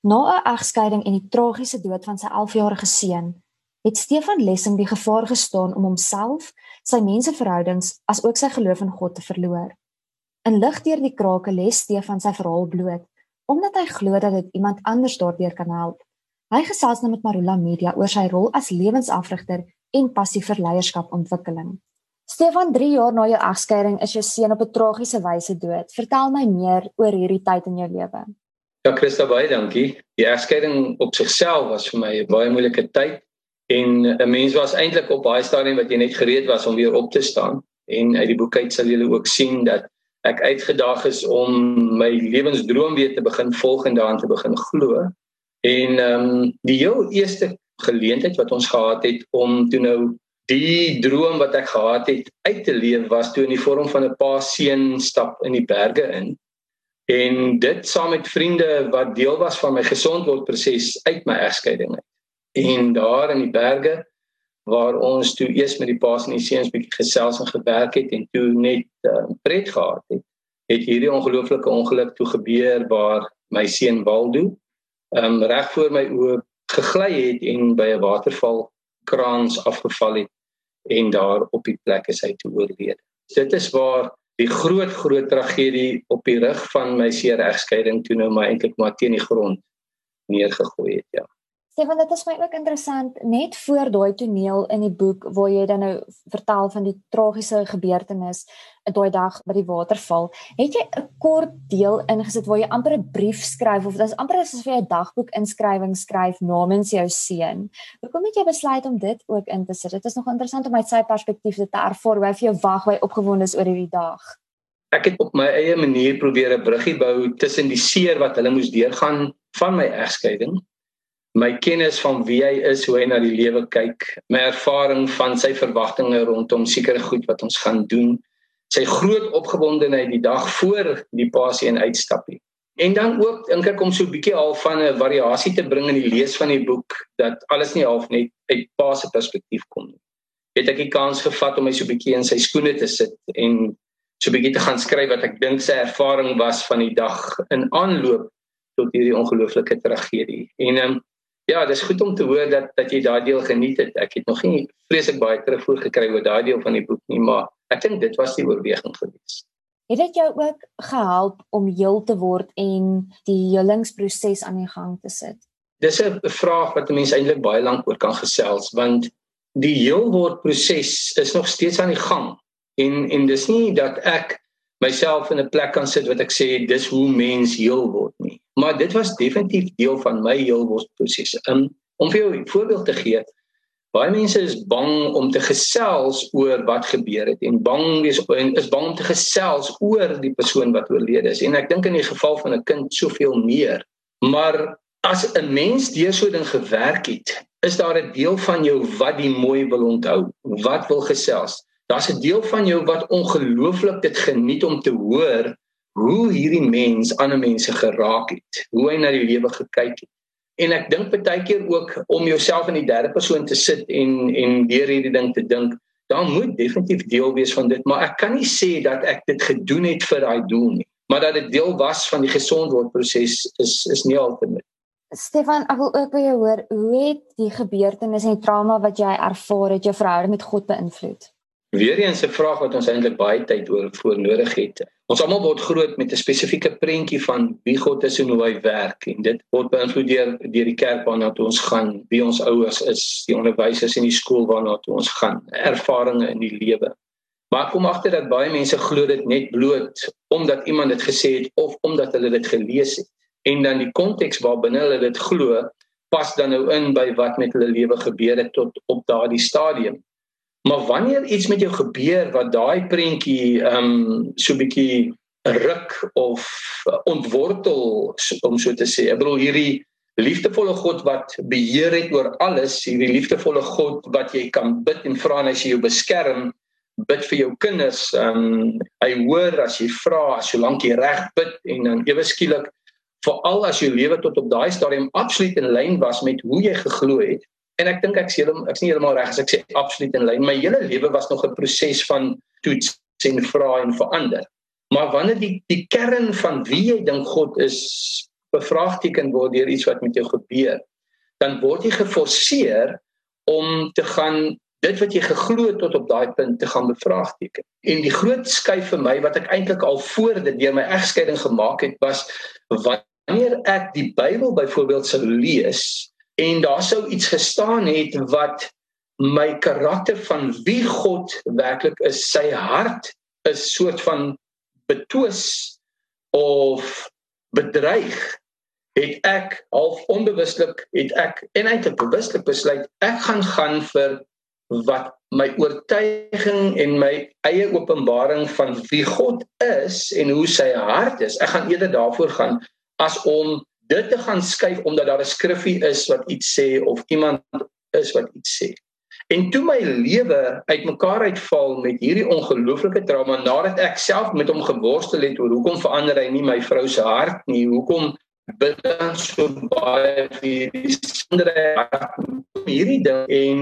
Na 'n egskeiding en die tragiese dood van sy 11-jarige seun, het Stefan Lessing die gevaar gestaan om homself, sy menseverhoudings, as ook sy geloof in God te verloor. In lig deur die krake lê Stefan sy verhaal bloot, omdat hy glo dat dit iemand anders daardeur kan help. Hy gesels nou met Marula Media oor sy rol as lewensafrigter en passie vir leierskapontwikkeling. Stefan, 3 jaar na jou egskeiding is jou seun op 'n tragiese wyse dood. Vertel my meer oor hierdie tyd in jou lewe. Ja, Christa, baie dankie. Die egskeiding op sigself was vir my 'n baie moeilike tyd en 'n mens was eintlik op baie stadium wat jy net gereed was om weer op te staan. En uit die boek uit sal julle ook sien dat ek uitgedaag is om my lewensdroom weer te begin volg en daaraan te begin glo. En ehm um, die heel eerste geleentheid wat ons gehad het om toe nou die droom wat ek gehad het uit te leef was toe in die vorm van 'n pa seun stap in die berge in en dit saam met vriende wat deel was van my gesondword proses uit my egskeiding uit en daar in die berge waar ons toe eers met die paas en die seuns bietjie gesels en gewerk het en toe net uh, pret gehad het het hierdie ongelooflike ongeluk toe gebeur waar my seun Waldo um, reg voor my oë gegly het en by 'n waterval kraans afgeval het en daar op die plek is hy toe oorlede. Dit is waar die groot groot tragedie op die rug van my seer egskeiding toe nou maar eintlik maar teen die grond neergegooi het, ja. Stefan, dit is my ook interessant net voor daai toneel in die boek waar jy dan nou vertel van die tragiese gebeurtenis in daai dag by die waterval. Het jy 'n kort deel ingesit waar jy amper 'n brief skryf of dit is amper asof jy 'n dagboek inskrywing skryf namens jou seun. Hoekom het jy besluit om dit ook in te sit? Dit is nog interessant om uit sy perspektief dit te ervaar hoe hy vir jou wag, hoe opgewonde is oor hierdie dag. Ek het op my eie manier probeer 'n bruggie bou tussen die seer wat hulle moes deurgaan van my egskeiding my kennis van wie hy is, hoe hy na die lewe kyk, my ervaring van sy verwagtinge rondom sekere goed wat ons gaan doen, sy groot opgewondenheid die dag voor die pasie en uitstappie. En dan ook dink ek om so 'n bietjie al van 'n variasie te bring in die lees van die boek dat alles nie half net uit pa se perspektief kom nie. Het ek die kans gevat om my so 'n bietjie in sy skoene te sit en so 'n bietjie te gaan skryf wat ek dink sy ervaring was van die dag in aanloop tot hierdie ongelooflike tragedie. En um, Ja, dis goed om te hoor dat dat jy daai deel geniet het. Ek het nog nie vreeslik baie terugvoer gekry oor daai deel van die boek nie, maar ek dink dit was die oorweging geweest. Het dit jou ook gehelp om heel te word en die helingsproses aan die gang te sit? Dis 'n vraag wat mense eintlik baie lank oor kan gesels want die heel word proses is nog steeds aan die gang. En en dis nie dat ek myself in 'n plek kan sit wat ek sê dis hoe mens heel word nie. Maar dit was definitief deel van my heel word proses. Um, om vir jou 'n voorbeeld te gee, baie mense is bang om te gesels oor wat gebeur het en bang is en is bang om te gesels oor die persoon wat oorlede is. En ek dink in die geval van 'n kind soveel meer. Maar as 'n mens deur so 'n ding gewerk het, is daar 'n deel van jou wat die mooi wil onthou, wat wil gesels daar's 'n deel van jou wat ongelooflik dit geniet om te hoor hoe hierdie mens ander mense geraak het, hoe hy na die lewe gekyk het. En ek dink baie keer ook om jouself in die derde persoon te sit en en deur hierdie ding te dink, dan moet definitief deel wees van dit, maar ek kan nie sê dat ek dit gedoen het vir daai doel nie, maar dat dit deel was van die gesondwordproses is is nie altyd Stefan, ek wil ook by jou hoor, hoe het die gebeurtenis en die trauma wat jy ervaar het jou verhouding met God beïnvloed? Weer eens 'n vraag wat ons eintlik baie tyd oor voor nodig het. Ons almal word groot met 'n spesifieke prentjie van wie God is en hoe hy werk en dit word beïnvloed deur deur die kerk waarna toe ons gaan, wie ons ouers is, die onderwysers in die skool waarna toe ons gaan, ervarings in die lewe. Maar ek kom agter dat baie mense glo dit net bloot omdat iemand dit gesê het of omdat hulle dit gelees het en dan die konteks waarbinne hulle dit glo pas dan nou in by wat met hulle lewe gebeur het tot op daardie stadium. Maar wanneer iets met jou gebeur wat daai prentjie ehm um, so bietjie ruk of ontwortel om so te sê. Ek bedoel hierdie liefdevolle God wat beheer het oor alles, hierdie liefdevolle God wat jy kan bid en vra en hy sê jou beskerm, bid vir jou kinders. Um, hy hoor as jy vra, solank jy reg bid en dan ewe skielik veral as jou lewe tot op daai stadium absoluut in lyn was met hoe jy geglo het, En ek dink ek sê ek's nie heeltemal reg as ek sê absoluut in lyn. My hele lewe was nog 'n proses van toets en vra en verander. Maar wanneer die die kern van wie jy dink God is bevraagteken word deur iets wat met jou gebeur, dan word jy geforseer om te gaan dit wat jy geglo het tot op daai punt te gaan bevraagteken. En die groot skuif vir my wat ek eintlik al voor dit deur my egskeiding gemaak het was wanneer ek die Bybel byvoorbeeld sou lees en daar sou iets gestaan het wat my karakter van wie God werklik is, sy hart is soort van betwis of bedreig het ek half onbewuslik het ek en eintlik bewuslik besluit ek gaan gaan vir wat my oortuiging en my eie openbaring van wie God is en hoe sy hart is. Ek gaan eerder daarvoor gaan as om dit te gaan skuif omdat daar 'n skriffie is wat iets sê of iemand is wat iets sê. En toe my lewe uitmekaar uitval met hierdie ongelooflike trauma nadat ek self met hom geworstel het oor hoekom verander hy nie my vrou se hart nie, hoekom bid dan so baie vir die sonder hierdie ding en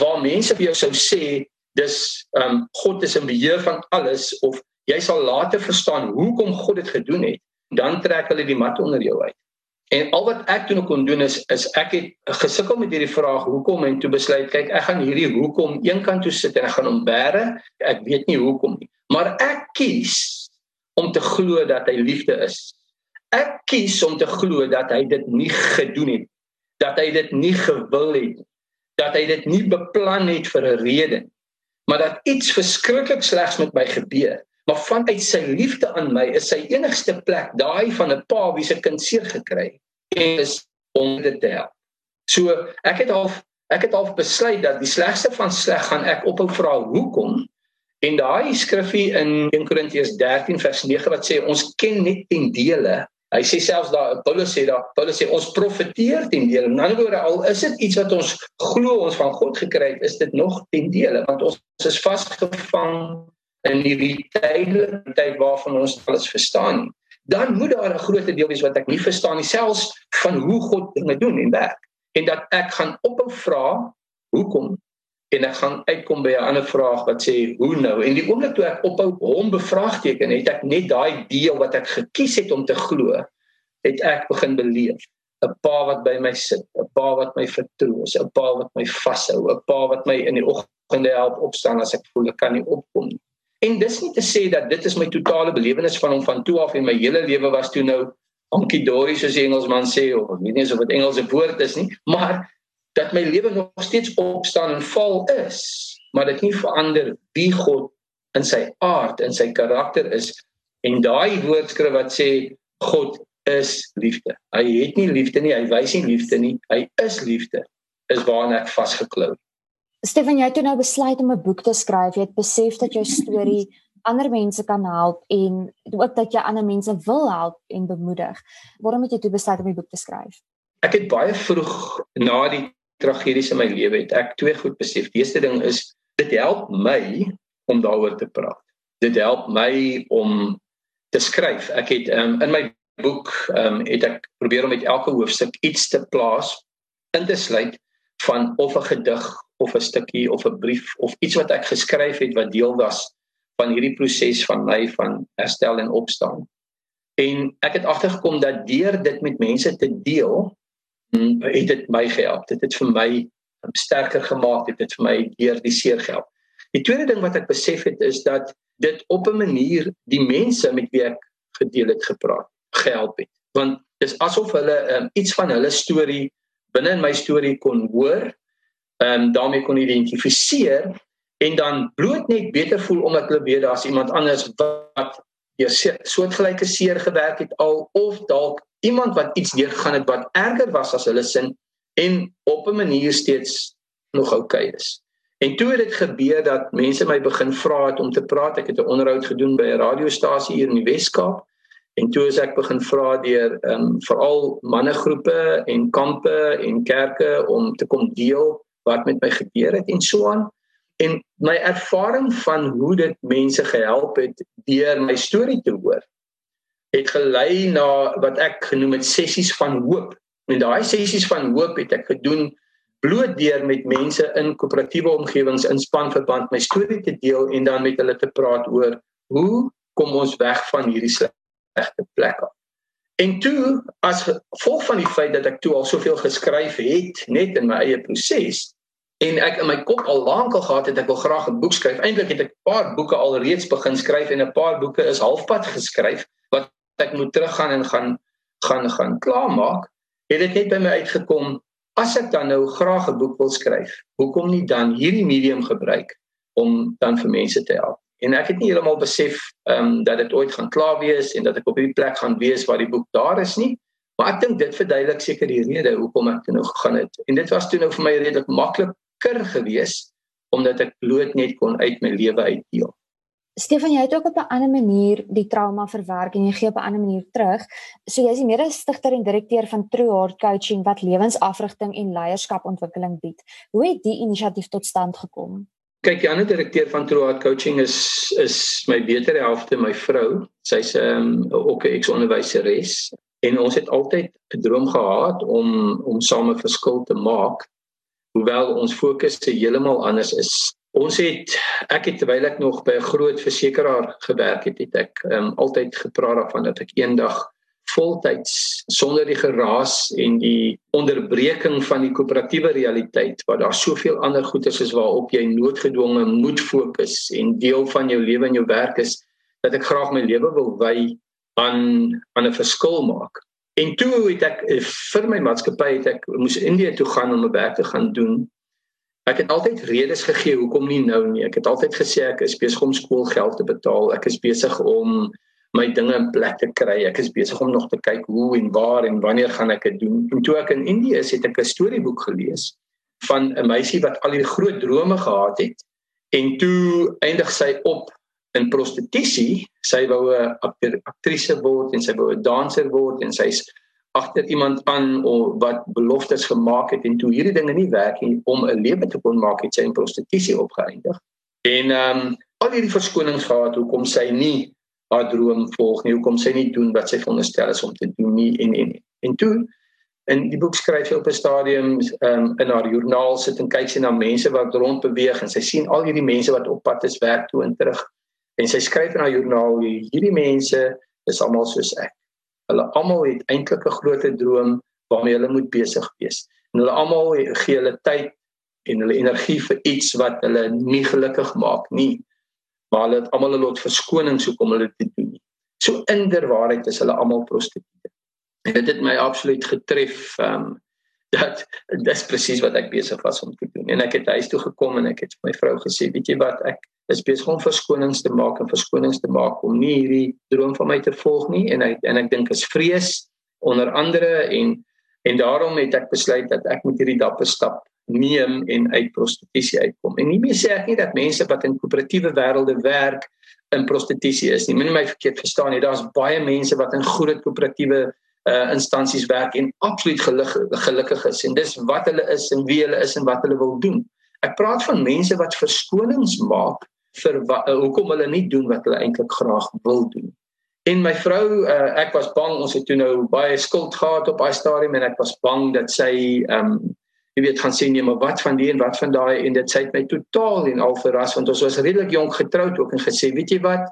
waar mense vir jou sou sê dis ehm um, God is in beheer van alles of jy sal later verstaan hoekom God dit gedoen het, dan trek hulle die mat onder jou uit. En al wat ek toe kon doen is is ek het gesukkel met hierdie vraag hoekom en toe besluit kyk ek gaan hierdie hoekom eenkant toe sit en ek gaan hom bære. Ek weet nie hoekom nie, maar ek kies om te glo dat hy liefde is. Ek kies om te glo dat hy dit nie gedoen het dat hy dit nie gewil het dat hy dit nie beplan het vir 'n rede maar dat iets verskriklik slegs met my gebeur maar vanuit sy liefde aan my is sy enigste plek daai van 'n pa wie se kind seer gekry en is om dit te help. So ek het al ek het al besluit dat die slegste van sleg gaan ek ophou vra hoekom. En daai skriffie in 1 Korintiërs 13 vers 9 wat sê ons ken net ten dele. Hy sê selfs daar Paulus sê daar Paulus sê ons profeteer ten dele. In ander woorde al is dit iets wat ons glo ons van God gekry het, is dit nog ten dele want ons is vasgevang in hierdie tydelike tyd waarvan ons alles verstaan. Dan moet daar 'n groot deel wees wat ek nie verstaan nie selfs van hoe God dinge doen en werk. En dat ek gaan ophou vra hoekom en ek gaan uitkom by 'n ander vraag wat sê hoe nou en die oomblik toe ek ophou hom bevraagteken het ek net daai deel wat ek gekies het om te glo het ek begin beleef 'n pa wat by my sit 'n pa wat my vertroos 'n pa wat my vashou 'n pa wat my in die oggende help opstaan as ek voel ek kan nie opkom nie en dis nie te sê dat dit is my totale belewenis van hom van toe af en my hele lewe was toe nou honky dory soos die Engelsman sê of ek weet nie of dit Engelse woord is nie maar dat my lewe nog steeds opstaan en val is, maar dit nie verander wie God in sy aard en sy karakter is en daai woordskrif wat sê God is liefde. Hy het nie liefde nie, hy wys nie liefde nie, hy is liefde. Is waarna ek vasgeklou. Stefan, jy het toe nou besluit om 'n boek te skryf. Jy het besef dat jou storie ander mense kan help en ook dat jy ander mense wil help en bemoedig. Waarom het jy toe besluit om 'n boek te skryf? Ek het baie vroeg na die tragedies in my lewe het ek twee goed besef. Die eerste ding is dit help my om daaroor te praat. Dit help my om te skryf. Ek het um, in my boek um, het ek probeer om met elke hoofstuk iets te plaas in te sluit van of 'n gedig of 'n stukkie of 'n brief of iets wat ek geskryf het wat deel was van hierdie proses van my van herstel en opstaan. En ek het agtergekom dat deur dit met mense te deel Hmm, het dit my gehelp. Dit het vir my sterker gemaak, dit het vir my deur die seer gehelp. Die tweede ding wat ek besef het is dat dit op 'n manier die mense met wie ek gedeel het gepraat gehelp het. Want dis asof hulle um, iets van hulle storie binne in my storie kon hoor, ehm um, daarmee kon identifiseer en dan bloot net beter voel omdat hulle weet daar's iemand anders wat hier soortgelyke seer gewerk het al of dalk iemand wat iets deurgegaan het wat erger was as hulle sin en op 'n manier steeds nog oukei okay is. En toe het dit gebeur dat mense my begin vra het om te praat. Ek het 'n onderhoud gedoen by 'n radiostasie hier in die Wes-Kaap. En toe as ek begin vra deur ehm um, veral mannegroepe en kampe en kerke om te kom deel wat met my gebeur het en so aan. En my ervaring van hoe dit mense gehelp het deur my storie te hoor het gelei na wat ek genoem het sessies van hoop. En daai sessies van hoop het ek gedoen bloot deur met mense in koöperatiewe omgewings in spanverband my storie te deel en dan met hulle te praat oor hoe kom ons weg van hierdie slegte plek af. En toe as gevolg van die feit dat ek toe al soveel geskryf het net in my eie proses en ek in my kop al lank al gehad het ek wil graag 'n boek skryf. Eintlik het ek 'n paar boeke al reeds begin skryf en 'n paar boeke is halfpad geskryf wat ek moet teruggaan en gaan gaan gaan klaarmaak. Het dit net by my uitgekom as ek dan nou graag 'n boek wil skryf, hoekom nie dan hierdie medium gebruik om dan vir mense te help? En ek het nie heeltemal besef ehm um, dat dit ooit gaan klaar wees en dat ek op hierdie plek gaan wees waar die boek daar is nie. Maar ek dink dit verduidelik seker die rede hoekom ek toe nou gegaan het. En dit was toe nou vir my redelik makliker geweest omdat ek bloot net kon uit my lewe uitdeel. Stefan, jy het ook op 'n ander manier die trauma verwerk en jy gee op 'n ander manier terug. So jy is die mede-stigter en direkteur van True Heart Coaching wat lewensafrigting en leierskapontwikkeling bied. Hoe het die inisiatief tot stand gekom? Kyk, die ander direkteur van Heart Coaching is is my betere helfte, my vrou. Sy's ehm um, ook 'n eksonderwyseres en ons het altyd 'n droom gehad om om same verskil te maak. Hoewel ons fokus se heeltemal anders is. Ons het ek het terwyl ek nog by 'n groot versekeraar gewerk het, het ek ehm um, altyd gepraat daarvan dat ek eendag voltyds sonder die geraas en die onderbreking van die koöperatiewe realiteit waar daar soveel ander goederes is waarop jy noodgedwonge moet fokus en deel van jou lewe en jou werk is dat ek graag my lewe wil wy aan aan 'n verskil maak. En toe het ek eh, vir my maatskappy het ek moes Indië toe gaan om 'n werk te gaan doen. Ek het altyd redes gegee hoekom nie nou nie. Ek het altyd gesê ek is besig om skoolgeld te betaal. Ek is besig om my dinge in plek te kry. Ek is besig om nog te kyk hoe en waar en wanneer gaan ek dit doen. En toe ek in Indië is, het ek 'n storieboek gelees van 'n meisie wat al die groot drome gehad het en toe eindig sy op in prostitusie. Sy wou 'n aktrise word en sy wou 'n danser word en sy's agter iemand aan wat beloftes gemaak het en toe hierdie dinge nie werk nie om 'n lewe te kon maak het sy in prostitusie opgeëindig. En ehm um, al hierdie verskonings gehad hoekom sy nie haar droom volg nie. Hoekom sy nie doen wat sy veronderstel is om te doen nie en en en. Toe in die boek skryf sy op 'n stadium um, in haar joernaal sit en kyk sy na mense wat rond beweeg en sy sien al hierdie mense wat op pad is werk toe en terug. En sy skryf in haar joernaal hierdie mense is almal soos ek. Hulle almal het eintlik 'n groot droom waarmee hulle moet besig wees. En hulle almal gee hulle tyd en hulle energie vir iets wat hulle nie gelukkig maak nie maar hulle het almal hulle lot verskonings hoekom hulle dit doen. So inderwaarheid is hulle almal prostituie. Dit het my absoluut getref um dat dis presies wat ek besig was om te doen. En ek het huis toe gekom en ek het vir my vrou gesê, weet jy wat, ek is besig om verskonings te maak en verskonings te maak om nie hierdie droom van my te volg nie en ek en ek dink is vrees onder andere en en daarom het ek besluit dat ek moet hierdie dapper stap neem en uit prostitusie uitkom. En nie meer sê ek nie dat mense wat in koöperatiewe wêrelde werk in prostitusie is nie. Moenie my verkeerd verstaan nie. Daar's baie mense wat in groot koöperatiewe uh instansies werk en absoluut geluk, gelukkig is en dis wat hulle is en wie hulle is en wat hulle wil doen. Ek praat van mense wat verskonings maak vir wat, uh, hoekom hulle nie doen wat hulle eintlik graag wil doen. En my vrou, uh, ek was bang ons het toe nou baie skuld gehad op daai stadium en ek was bang dat sy ehm um, jy weet gaan sê nee maar wat van die en wat van daai? En dit sê my totaal en al verras want ons was redelik jonk getroud ook en gesê weet jy wat?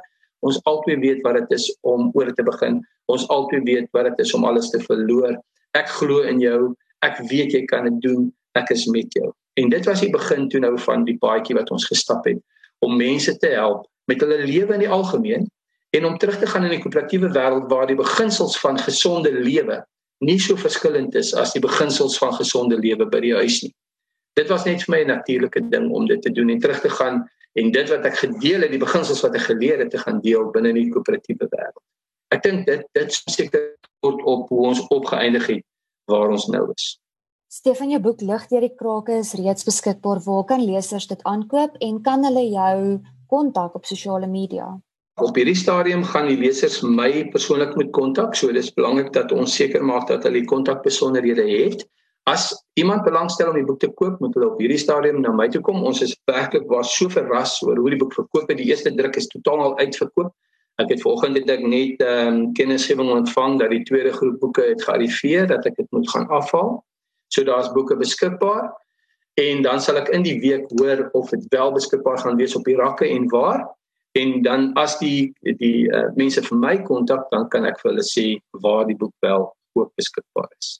Ons albei weet wat dit is om oor te begin. Ons albei weet wat dit is om alles te verloor. Ek glo in jou. Ek weet jy kan dit doen. Ek is met jou. En dit was die begin toe nou van die paadjie wat ons gestap het om mense te help met hulle lewe in die algemeen en om terug te gaan in die koöperatiewe wêreld waar die beginsels van gesonde lewe nie so verskillend is as die beginsels van gesonde lewe by die huis nie. Dit was net vir my 'n natuurlike ding om dit te doen en terug te gaan en dit wat ek gedeel het, die beginsels wat ek geleer het te gaan deel binne die koöperatiewe wêreld. Ek dink dit dit seker word op hoe ons opgeëindig het waar ons nou is. Stefan, jou boek Lig deur die krake is reeds beskikbaar. Waar kan lesers dit aankoop en kan hulle jou kontak op sosiale media? Op hierdie stadium gaan die lesers my persoonlik moet kontak, so dis belangrik dat ons seker maak dat hulle die kontakbesonderhede het. As iemand belangstel om die boek te koop, moet hulle op hierdie stadium na my toe kom. Ons is werklik was so verras oor hoe die boek verkoop het. Die eerste druk is totaal al uitverkoop. Ek het vanoggend dit ek net ehm um, kennisgewing ontvang dat die tweede groep boeke het gearriveer dat ek dit moet gaan afhaal. So daar's boeke beskikbaar en dan sal ek in die week hoor of dit wel beskikbaar gaan wees op die rakke en waar en dan as die die uh, mense vir my kontak dan kan ek vir hulle sê waar die boek wel ook beskikbaar is.